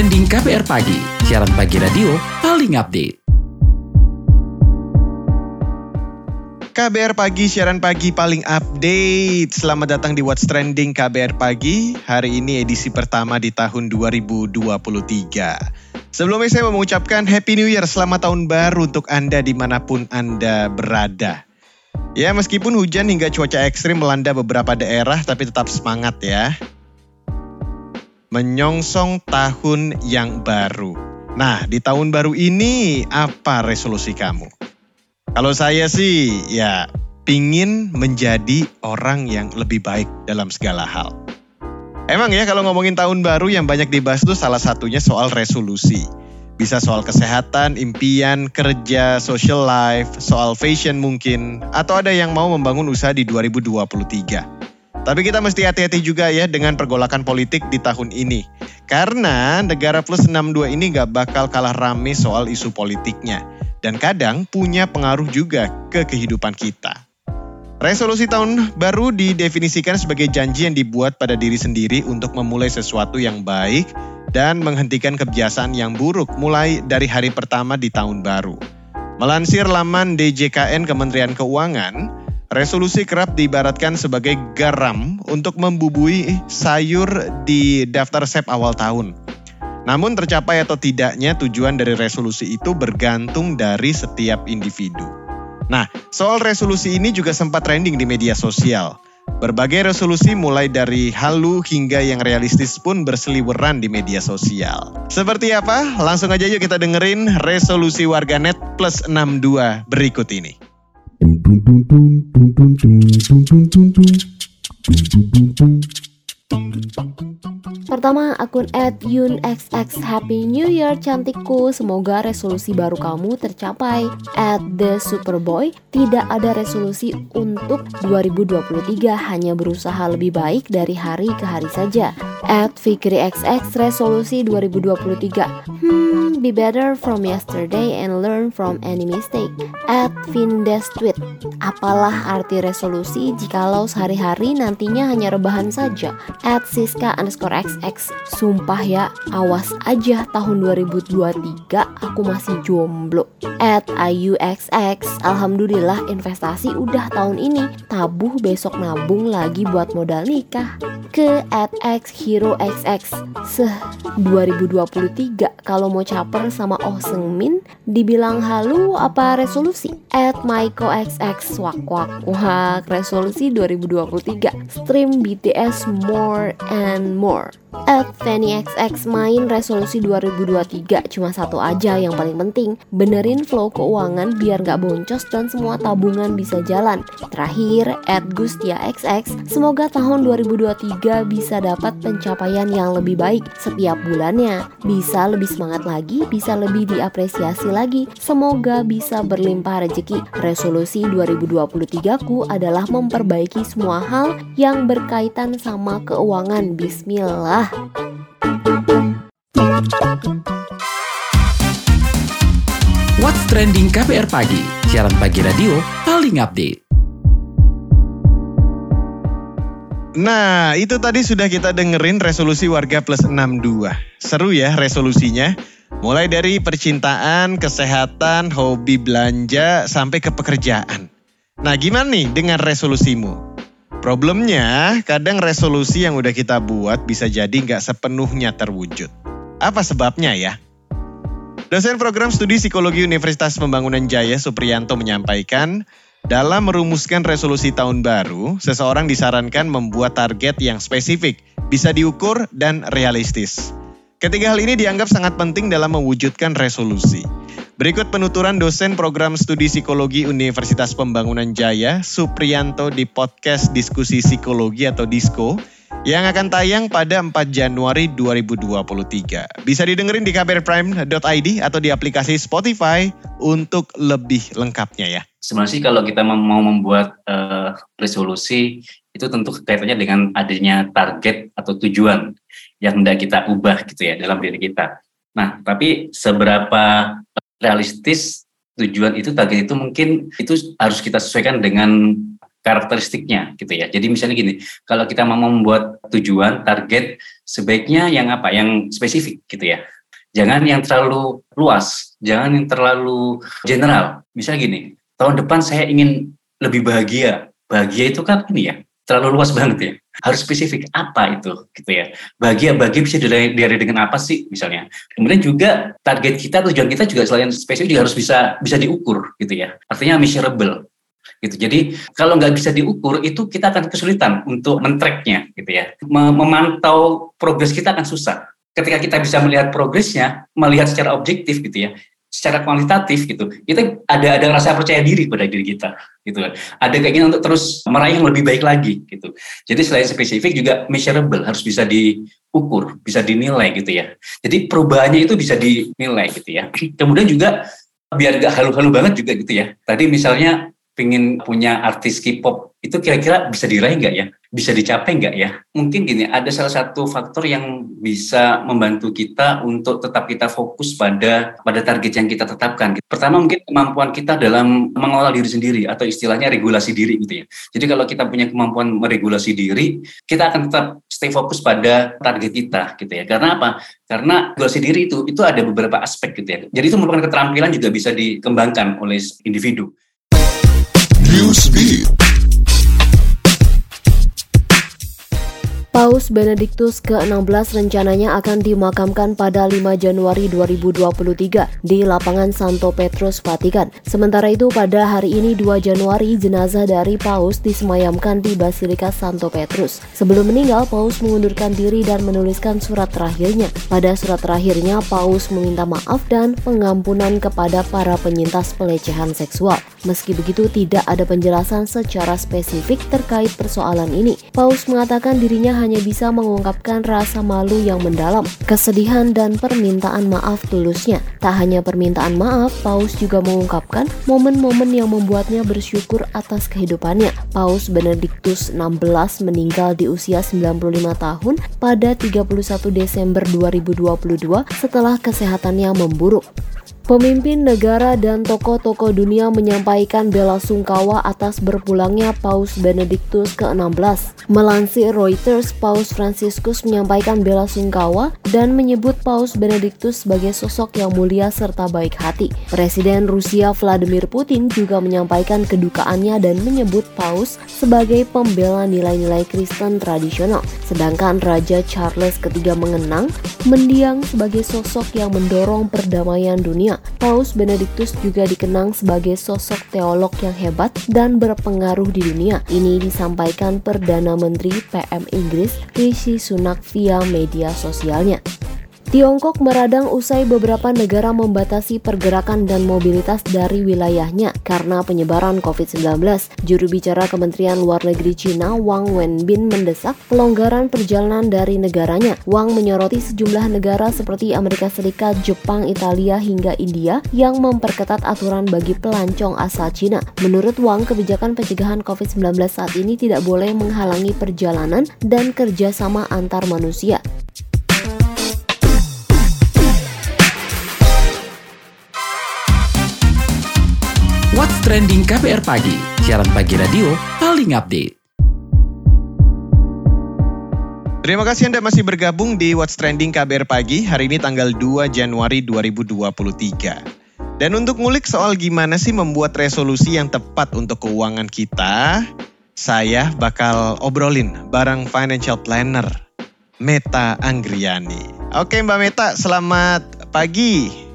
trending KPR pagi, siaran pagi radio paling update. KBR Pagi, siaran pagi paling update. Selamat datang di What's Trending KBR Pagi. Hari ini edisi pertama di tahun 2023. Sebelumnya saya mau mengucapkan Happy New Year, selamat tahun baru untuk Anda di mana pun Anda berada. Ya meskipun hujan hingga cuaca ekstrim melanda beberapa daerah tapi tetap semangat ya menyongsong tahun yang baru. Nah, di tahun baru ini apa resolusi kamu? Kalau saya sih ya pingin menjadi orang yang lebih baik dalam segala hal. Emang ya kalau ngomongin tahun baru yang banyak dibahas itu salah satunya soal resolusi. Bisa soal kesehatan, impian, kerja, social life, soal fashion mungkin, atau ada yang mau membangun usaha di 2023. Tapi kita mesti hati-hati juga ya dengan pergolakan politik di tahun ini. Karena negara plus 62 ini gak bakal kalah rame soal isu politiknya. Dan kadang punya pengaruh juga ke kehidupan kita. Resolusi tahun baru didefinisikan sebagai janji yang dibuat pada diri sendiri untuk memulai sesuatu yang baik dan menghentikan kebiasaan yang buruk mulai dari hari pertama di tahun baru. Melansir laman DJKN Kementerian Keuangan, Resolusi kerap diibaratkan sebagai garam untuk membubui sayur di daftar sep awal tahun. Namun tercapai atau tidaknya tujuan dari resolusi itu bergantung dari setiap individu. Nah, soal resolusi ini juga sempat trending di media sosial. Berbagai resolusi mulai dari halu hingga yang realistis pun berseliweran di media sosial. Seperti apa? Langsung aja yuk kita dengerin resolusi warganet plus 62 berikut ini. Dum dum dum dum Pertama, akun at Happy New Year cantikku. Semoga resolusi baru kamu tercapai. At The Superboy Tidak ada resolusi untuk 2023 Hanya berusaha lebih baik dari hari ke hari saja. At Fikri XX resolusi 2023 Hmm, be better from yesterday and learn from any mistake. At Vindes Tweet Apalah arti resolusi jikalau sehari-hari nantinya hanya rebahan saja? At Siska underscore XX Sumpah ya, awas aja tahun 2023 aku masih jomblo. At IUXX Alhamdulillah investasi udah tahun ini. Tabuh besok nabung lagi buat modal nikah. Ke at X Hero XX Seh 2023 kalau mau caper sama Oh Seung Min dibilang halu apa resolusi? At Maiko XX wak wak wak. Resolusi 2023 stream BTS more and more At Fanny XX main resolusi 2023 cuma satu aja yang paling penting. Benerin flow keuangan biar gak boncos dan semua tabungan bisa jalan. Terakhir, at Gustia XX Semoga tahun 2023 bisa dapat pencapaian yang lebih baik setiap bulannya. Bisa lebih semangat lagi, bisa lebih diapresiasi lagi. Semoga bisa berlimpah rezeki. Resolusi 2023 ku adalah memperbaiki semua hal yang berkaitan sama keuangan. Bismillah What's Trending KPR Pagi, siaran pagi radio paling update. Nah, itu tadi sudah kita dengerin resolusi warga plus 62. Seru ya resolusinya. Mulai dari percintaan, kesehatan, hobi belanja, sampai ke pekerjaan. Nah, gimana nih dengan resolusimu? Problemnya, kadang resolusi yang udah kita buat bisa jadi nggak sepenuhnya terwujud. Apa sebabnya ya? Dosen program studi psikologi Universitas Pembangunan Jaya Supriyanto menyampaikan, dalam merumuskan resolusi tahun baru, seseorang disarankan membuat target yang spesifik, bisa diukur dan realistis. Ketiga hal ini dianggap sangat penting dalam mewujudkan resolusi. Berikut penuturan dosen program studi psikologi Universitas Pembangunan Jaya, Supriyanto di podcast Diskusi Psikologi atau DISKO yang akan tayang pada 4 Januari 2023. Bisa didengerin di kbrprime.id atau di aplikasi Spotify untuk lebih lengkapnya ya. Sebenarnya sih kalau kita mau membuat uh, resolusi itu tentu kaitannya dengan adanya target atau tujuan yang hendak kita ubah gitu ya dalam diri kita. Nah, tapi seberapa realistis tujuan itu target itu mungkin itu harus kita sesuaikan dengan karakteristiknya gitu ya. Jadi misalnya gini, kalau kita mau membuat tujuan, target, sebaiknya yang apa? Yang spesifik gitu ya. Jangan yang terlalu luas, jangan yang terlalu general. Misalnya gini, tahun depan saya ingin lebih bahagia. Bahagia itu kan ini ya, terlalu luas banget ya. Harus spesifik apa itu gitu ya. Bahagia bahagia bisa dilihat dengan apa sih misalnya. Kemudian juga target kita tujuan kita juga selain spesifik juga harus bisa bisa diukur gitu ya. Artinya measurable gitu. Jadi kalau nggak bisa diukur itu kita akan kesulitan untuk men-tracknya gitu ya. Memantau progres kita akan susah. Ketika kita bisa melihat progresnya, melihat secara objektif gitu ya, secara kualitatif gitu. Kita ada ada rasa percaya diri pada diri kita gitu ada keinginan untuk terus meraih yang lebih baik lagi gitu. Jadi selain spesifik juga measurable harus bisa diukur bisa dinilai gitu ya. Jadi perubahannya itu bisa dinilai gitu ya. Kemudian juga biar gak halu-halu banget juga gitu ya. Tadi misalnya pengen punya artis K-pop itu kira-kira bisa diraih nggak ya? Bisa dicapai nggak ya? Mungkin gini, ada salah satu faktor yang bisa membantu kita untuk tetap kita fokus pada pada target yang kita tetapkan. Pertama mungkin kemampuan kita dalam mengelola diri sendiri atau istilahnya regulasi diri gitu ya. Jadi kalau kita punya kemampuan meregulasi diri, kita akan tetap stay fokus pada target kita gitu ya. Karena apa? Karena regulasi diri itu itu ada beberapa aspek gitu ya. Jadi itu merupakan keterampilan juga bisa dikembangkan oleh individu. you speed. Paus Benediktus ke-16 rencananya akan dimakamkan pada 5 Januari 2023 di lapangan Santo Petrus, Vatikan. Sementara itu pada hari ini 2 Januari jenazah dari Paus disemayamkan di Basilika Santo Petrus. Sebelum meninggal, Paus mengundurkan diri dan menuliskan surat terakhirnya. Pada surat terakhirnya, Paus meminta maaf dan pengampunan kepada para penyintas pelecehan seksual. Meski begitu, tidak ada penjelasan secara spesifik terkait persoalan ini. Paus mengatakan dirinya hanya bisa mengungkapkan rasa malu yang mendalam, kesedihan dan permintaan maaf tulusnya. Tak hanya permintaan maaf, Paus juga mengungkapkan momen-momen yang membuatnya bersyukur atas kehidupannya. Paus Benediktus XVI meninggal di usia 95 tahun pada 31 Desember 2022 setelah kesehatannya memburuk. Pemimpin negara dan tokoh-tokoh dunia menyampaikan bela sungkawa atas berpulangnya Paus Benediktus ke-16. Melansir Reuters, Paus Franciscus menyampaikan bela sungkawa dan menyebut Paus Benediktus sebagai sosok yang mulia serta baik hati. Presiden Rusia Vladimir Putin juga menyampaikan kedukaannya dan menyebut Paus sebagai pembela nilai-nilai Kristen tradisional. Sedangkan Raja Charles III mengenang mendiang sebagai sosok yang mendorong perdamaian dunia. Paus Benediktus juga dikenang sebagai sosok teolog yang hebat dan berpengaruh di dunia. Ini disampaikan Perdana Menteri PM Inggris Rishi Sunak via media sosialnya. Tiongkok meradang usai beberapa negara membatasi pergerakan dan mobilitas dari wilayahnya karena penyebaran COVID-19. Juru bicara Kementerian Luar Negeri Cina Wang Wenbin mendesak pelonggaran perjalanan dari negaranya. Wang menyoroti sejumlah negara seperti Amerika Serikat, Jepang, Italia hingga India yang memperketat aturan bagi pelancong asal Cina. Menurut Wang, kebijakan pencegahan COVID-19 saat ini tidak boleh menghalangi perjalanan dan kerjasama antar manusia. Trending KPR Pagi, siaran pagi radio paling update. Terima kasih Anda masih bergabung di What's Trending KBR Pagi hari ini tanggal 2 Januari 2023. Dan untuk ngulik soal gimana sih membuat resolusi yang tepat untuk keuangan kita, saya bakal obrolin bareng financial planner Meta Anggriani. Oke Mbak Meta, selamat pagi.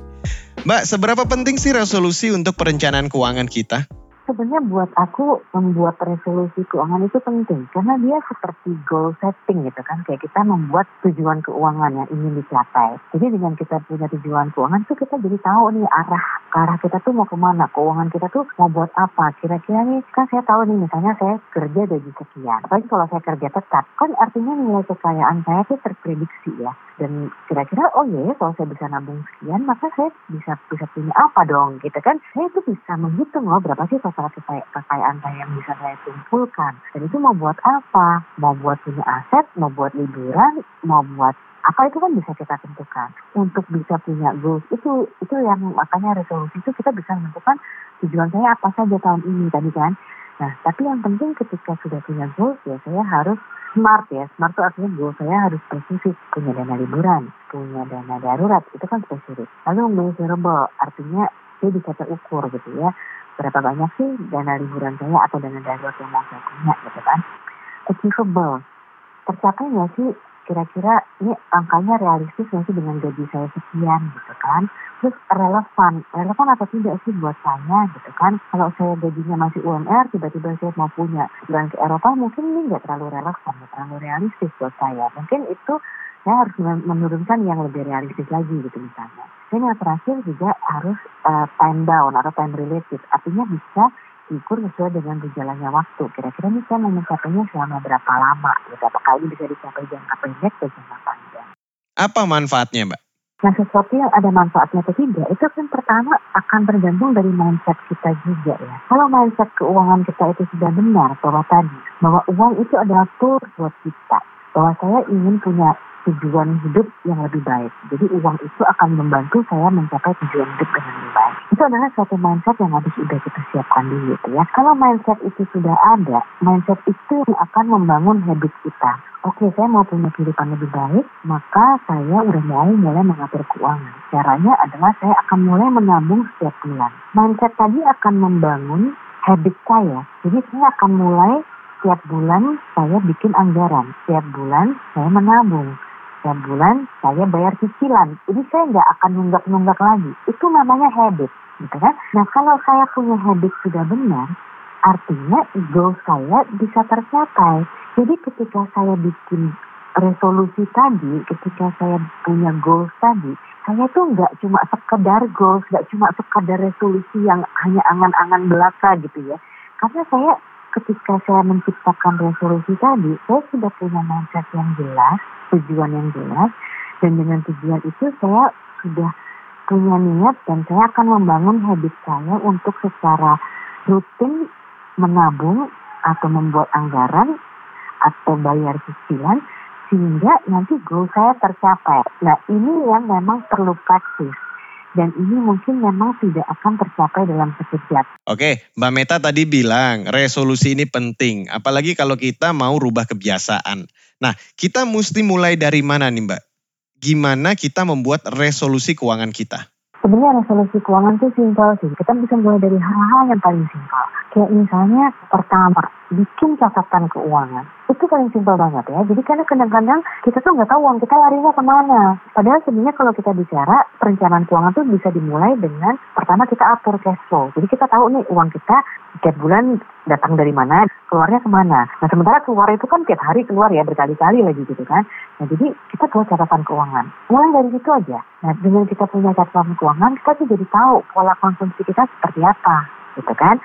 Mbak, seberapa penting sih resolusi untuk perencanaan keuangan kita? Sebenarnya buat aku membuat resolusi keuangan itu penting. Karena dia seperti goal setting gitu kan. Kayak kita membuat tujuan keuangan yang ingin dicapai. Jadi dengan kita punya tujuan keuangan tuh kita jadi tahu nih arah arah kita tuh mau ke mana. Keuangan kita tuh mau buat apa. Kira-kira nih kan saya tahu nih misalnya saya kerja gaji sekian. Apalagi kalau saya kerja tetap. Kan artinya nilai kekayaan saya tuh terprediksi ya. Dan kira-kira oh iya ya kalau saya bisa nabung sekian maka saya bisa bisa punya apa dong gitu kan. Saya tuh bisa menghitung loh berapa sih total kekayaan saya yang bisa saya kumpulkan. Dan itu mau buat apa? Mau buat punya aset, mau buat liburan, mau buat apa itu kan bisa kita tentukan. Untuk bisa punya goals itu itu yang makanya resolusi itu kita bisa menentukan tujuan saya apa saja tahun ini tadi kan. Nah, tapi yang penting ketika sudah punya goals ya saya harus smart ya. Smart itu artinya goal saya harus spesifik. Punya dana liburan, punya dana darurat, itu kan spesifik. Lalu measurable, artinya saya bisa terukur gitu ya. Berapa banyak sih dana liburan saya atau dana darurat yang mau saya punya gitu kan. Achievable, tercapai nggak sih kira-kira ini angkanya realistis nggak sih dengan gaji saya sekian gitu kan? Terus relevan relevan atau tidak sih buat saya gitu kan? Kalau saya gajinya masih UMR tiba-tiba saya mau punya jalan ke Eropa mungkin ini nggak terlalu relevan nggak terlalu realistis buat saya. Mungkin itu saya harus menurunkan yang lebih realistis lagi gitu misalnya dan yang terakhir juga harus uh, time down atau time related artinya bisa diukur sesuai dengan berjalannya waktu. Kira-kira ini saya mau mencapainya selama berapa lama? Gitu. Apakah ini bisa dicapai jangka pendek atau jangka panjang? Apa manfaatnya, Mbak? Nah, sesuatu yang ada manfaatnya atau tidak, itu kan pertama akan tergantung dari mindset kita juga ya. Kalau mindset keuangan kita itu sudah benar bahwa tadi, bahwa uang itu adalah tool buat kita. Bahwa saya ingin punya tujuan hidup yang lebih baik. Jadi uang itu akan membantu saya mencapai tujuan hidup dengan lebih baik. Itu adalah suatu mindset yang harus sudah kita siapkan dulu gitu ya. Kalau mindset itu sudah ada, mindset itu akan membangun habit kita. Oke, saya mau punya kehidupan lebih baik, maka saya udah mau mulai mengatur keuangan. Caranya adalah saya akan mulai menabung setiap bulan. Mindset tadi akan membangun habit saya. Jadi saya akan mulai setiap bulan saya bikin anggaran, setiap bulan saya menabung setiap bulan saya bayar cicilan. Jadi saya nggak akan nunggak-nunggak lagi. Itu namanya habit, gitu kan? Nah kalau saya punya habit sudah benar, artinya goal saya bisa tercapai. Jadi ketika saya bikin resolusi tadi, ketika saya punya goals tadi, saya tuh nggak cuma sekedar goals, nggak cuma sekedar resolusi yang hanya angan-angan belaka gitu ya. Karena saya ketika saya menciptakan resolusi tadi, saya sudah punya mindset yang jelas, tujuan yang jelas dan dengan tujuan itu saya sudah punya niat dan saya akan membangun habit saya untuk secara rutin menabung atau membuat anggaran atau bayar cicilan sehingga nanti goal saya tercapai. Nah ini yang memang perlu praktis dan ini mungkin memang tidak akan tercapai dalam sekejap. Oke, Mbak Meta tadi bilang resolusi ini penting, apalagi kalau kita mau rubah kebiasaan. Nah, kita mesti mulai dari mana nih Mbak? Gimana kita membuat resolusi keuangan kita? Sebenarnya resolusi keuangan itu simpel sih. Kita bisa mulai dari hal-hal yang paling simpel. Kayak misalnya pertama, bikin catatan keuangan. Itu paling simpel banget ya. Jadi karena kadang-kadang kita tuh nggak tahu uang kita larinya ke mana. Padahal sebenarnya kalau kita bicara perencanaan keuangan tuh bisa dimulai dengan pertama kita atur cash flow. Jadi kita tahu nih uang kita setiap bulan datang dari mana, keluarnya ke mana. Nah sementara keluar itu kan tiap hari keluar ya berkali-kali lagi gitu kan. Nah jadi kita buat catatan keuangan. Mulai dari situ aja. Nah dengan kita punya catatan keuangan kita tuh jadi tahu pola konsumsi kita seperti apa gitu kan.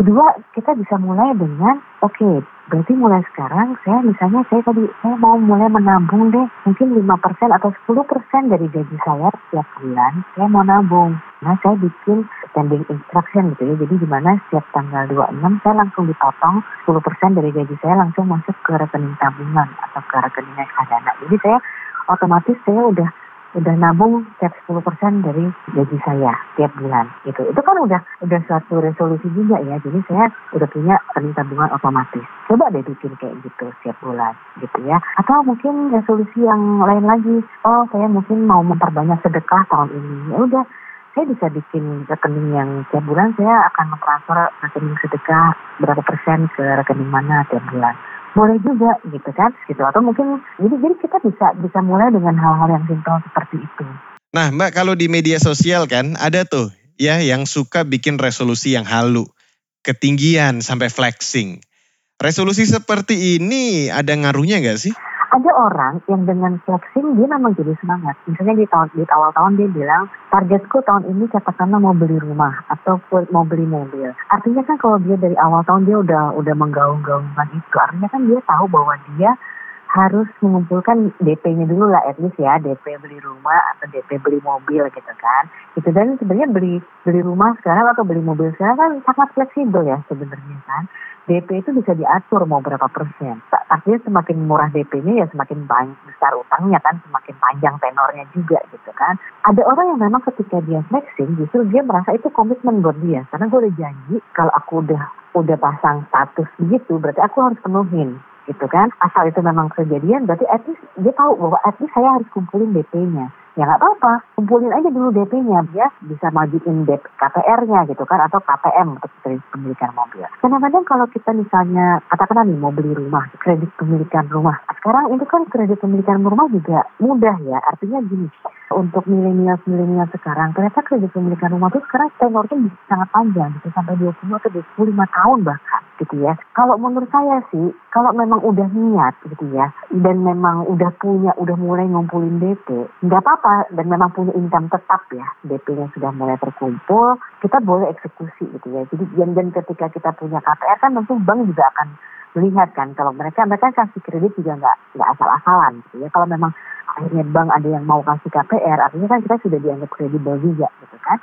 Kedua, kita bisa mulai dengan, oke, okay, berarti mulai sekarang saya misalnya saya tadi, saya mau mulai menabung deh, mungkin 5% atau 10% dari gaji saya setiap bulan, saya mau nabung. Nah, saya bikin spending instruction gitu ya, jadi di mana setiap tanggal 26 saya langsung dipotong 10% dari gaji saya langsung masuk ke rekening tabungan atau ke rekening reksadana. Jadi saya otomatis saya udah udah nabung setiap 10% dari gaji saya tiap bulan gitu. Itu kan udah udah suatu resolusi juga ya. Jadi saya udah punya tabungan otomatis. Coba deh bikin kayak gitu setiap bulan gitu ya. Atau mungkin resolusi yang lain lagi. Oh, saya mungkin mau memperbanyak sedekah tahun ini. Ya udah saya bisa bikin rekening yang tiap bulan saya akan mentransfer rekening sedekah berapa persen ke rekening mana tiap bulan boleh juga gitu kan gitu atau mungkin jadi jadi kita bisa bisa mulai dengan hal-hal yang simpel seperti itu. Nah Mbak kalau di media sosial kan ada tuh ya yang suka bikin resolusi yang halu, ketinggian sampai flexing. Resolusi seperti ini ada ngaruhnya nggak sih? Ada orang yang dengan flexing dia memang jadi semangat. Misalnya di tahun di awal tahun dia bilang targetku tahun ini katakanlah mau beli rumah atau mau beli mobil. Artinya kan kalau dia dari awal tahun dia udah udah menggaung-gaungkan itu, artinya kan dia tahu bahwa dia harus mengumpulkan DP-nya dulu lah at least ya DP beli rumah atau DP beli mobil gitu kan itu dan sebenarnya beli beli rumah sekarang atau beli mobil sekarang kan sangat fleksibel ya sebenarnya kan DP itu bisa diatur mau berapa persen. Artinya semakin murah DP-nya ya semakin besar utangnya kan, semakin panjang tenornya juga gitu kan. Ada orang yang memang ketika dia flexing justru dia merasa itu komitmen buat dia. Karena gue udah janji kalau aku udah udah pasang status begitu berarti aku harus penuhin gitu kan. Asal itu memang kejadian berarti at least dia tahu bahwa at least saya harus kumpulin DP-nya ya nggak apa-apa kumpulin aja dulu DP-nya ya bisa majuin DP KPR-nya gitu kan atau KPM untuk kredit pemilikan mobil. Kadang-kadang kalau kita misalnya katakanlah nih mau beli rumah kredit pemilikan rumah sekarang itu kan kredit pemilikan rumah juga mudah ya artinya gini untuk milenial milenial sekarang ternyata kredit pemilikan rumah tuh sekarang tenornya bisa sangat panjang gitu sampai 20 atau 25 tahun bahkan gitu ya. Kalau menurut saya sih kalau memang udah niat gitu ya dan memang udah punya udah mulai ngumpulin DP nggak apa-apa dan memang punya income tetap ya DP-nya sudah mulai terkumpul kita boleh eksekusi gitu ya. Jadi dan, dan ketika kita punya KPR kan tentu bank juga akan melihat kan kalau mereka mereka kasih kredit juga nggak nggak asal-asalan gitu ya. Kalau memang akhirnya bank ada yang mau kasih KPR, artinya kan kita sudah dianggap kredibel juga gitu kan.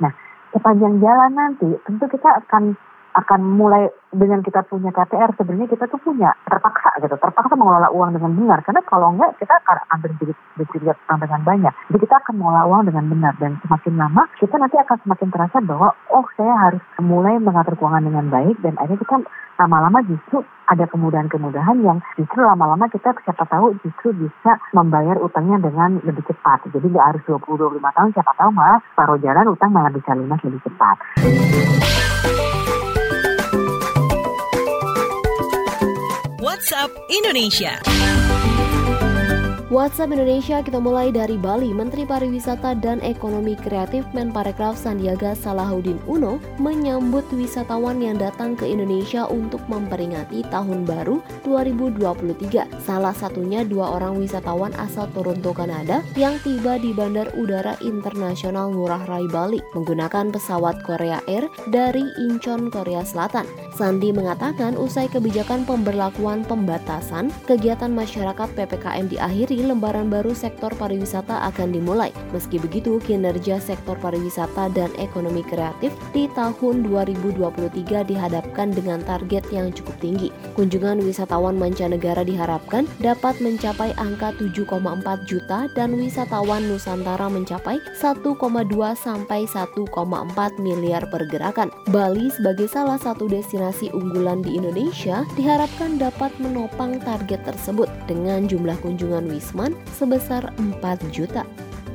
Nah, sepanjang jalan nanti tentu kita akan akan mulai dengan kita punya KPR sebenarnya kita tuh punya terpaksa gitu. Terpaksa mengelola uang dengan benar. Karena kalau enggak kita akan ambil berjilid dengan banyak. Jadi kita akan mengelola uang dengan benar. Dan semakin lama kita nanti akan semakin terasa bahwa oh saya harus mulai mengatur keuangan dengan baik. Dan akhirnya kita lama-lama justru ada kemudahan-kemudahan yang justru lama-lama kita siapa tahu justru bisa membayar utangnya dengan lebih cepat. Jadi nggak harus 20-25 tahun, siapa tahu malah paruh jalan utang malah bisa lunas lebih cepat. WhatsApp Indonesia. WhatsApp Indonesia kita mulai dari Bali. Menteri Pariwisata dan Ekonomi Kreatif Menparekraf Sandiaga Salahuddin Uno menyambut wisatawan yang datang ke Indonesia untuk memperingati Tahun Baru 2023. Salah satunya dua orang wisatawan asal Toronto, Kanada yang tiba di Bandar Udara Internasional Ngurah Rai Bali menggunakan pesawat Korea Air dari Incheon, Korea Selatan. Sandi mengatakan usai kebijakan pemberlakuan pembatasan, kegiatan masyarakat PPKM diakhiri lembaran baru sektor pariwisata akan dimulai. Meski begitu, kinerja sektor pariwisata dan ekonomi kreatif di tahun 2023 dihadapkan dengan target yang cukup tinggi. Kunjungan wisatawan mancanegara diharapkan dapat mencapai angka 7,4 juta dan wisatawan Nusantara mencapai 1,2 sampai 1,4 miliar pergerakan. Bali sebagai salah satu destinasi unggulan di Indonesia diharapkan dapat menopang target tersebut dengan jumlah kunjungan wisata sebesar 4 juta.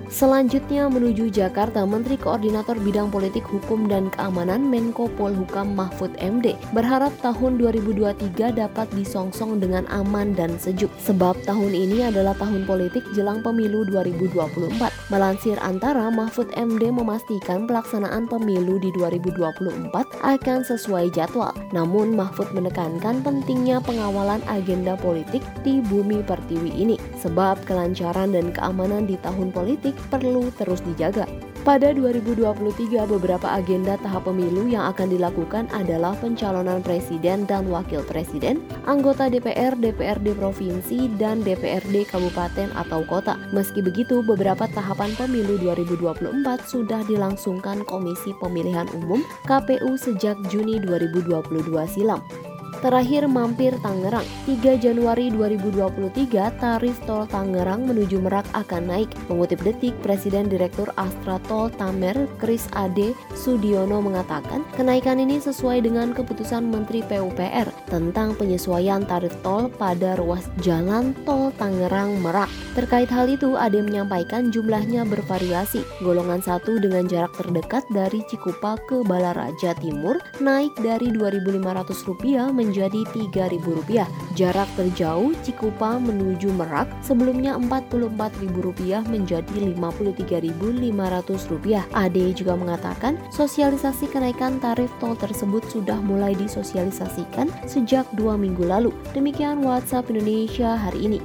Selanjutnya menuju Jakarta, Menteri Koordinator Bidang Politik Hukum dan Keamanan Menko Polhukam Mahfud MD berharap tahun 2023 dapat disongsong dengan aman dan sejuk. Sebab tahun ini adalah tahun politik jelang pemilu 2024. Melansir antara, Mahfud MD memastikan pelaksanaan pemilu di 2024 akan sesuai jadwal. Namun Mahfud menekankan pentingnya pengawalan agenda politik di bumi pertiwi ini. Sebab kelancaran dan keamanan di tahun politik perlu terus dijaga. Pada 2023, beberapa agenda tahap pemilu yang akan dilakukan adalah pencalonan presiden dan wakil presiden, anggota DPR, DPRD provinsi, dan DPRD kabupaten atau kota. Meski begitu, beberapa tahapan pemilu 2024 sudah dilangsungkan Komisi Pemilihan Umum KPU sejak Juni 2022 silam. Terakhir mampir Tangerang. 3 Januari 2023, tarif tol Tangerang menuju Merak akan naik. Mengutip Detik, Presiden Direktur Astra Tol Tamer Kris Ade Sudiono mengatakan, kenaikan ini sesuai dengan keputusan Menteri PUPR tentang penyesuaian tarif tol pada ruas jalan tol Tangerang Merak. Terkait hal itu, Ade menyampaikan jumlahnya bervariasi. Golongan satu dengan jarak terdekat dari Cikupa ke Balaraja Timur naik dari Rp2.500 menjadi Rp3.000. Jarak terjauh Cikupa menuju Merak sebelumnya Rp44.000 menjadi Rp53.500. Ade juga mengatakan sosialisasi kenaikan tarif tol tersebut sudah mulai disosialisasikan sejak dua minggu lalu. Demikian WhatsApp Indonesia hari ini.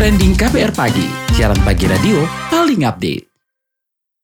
Trending KPR Pagi, siaran pagi radio paling update.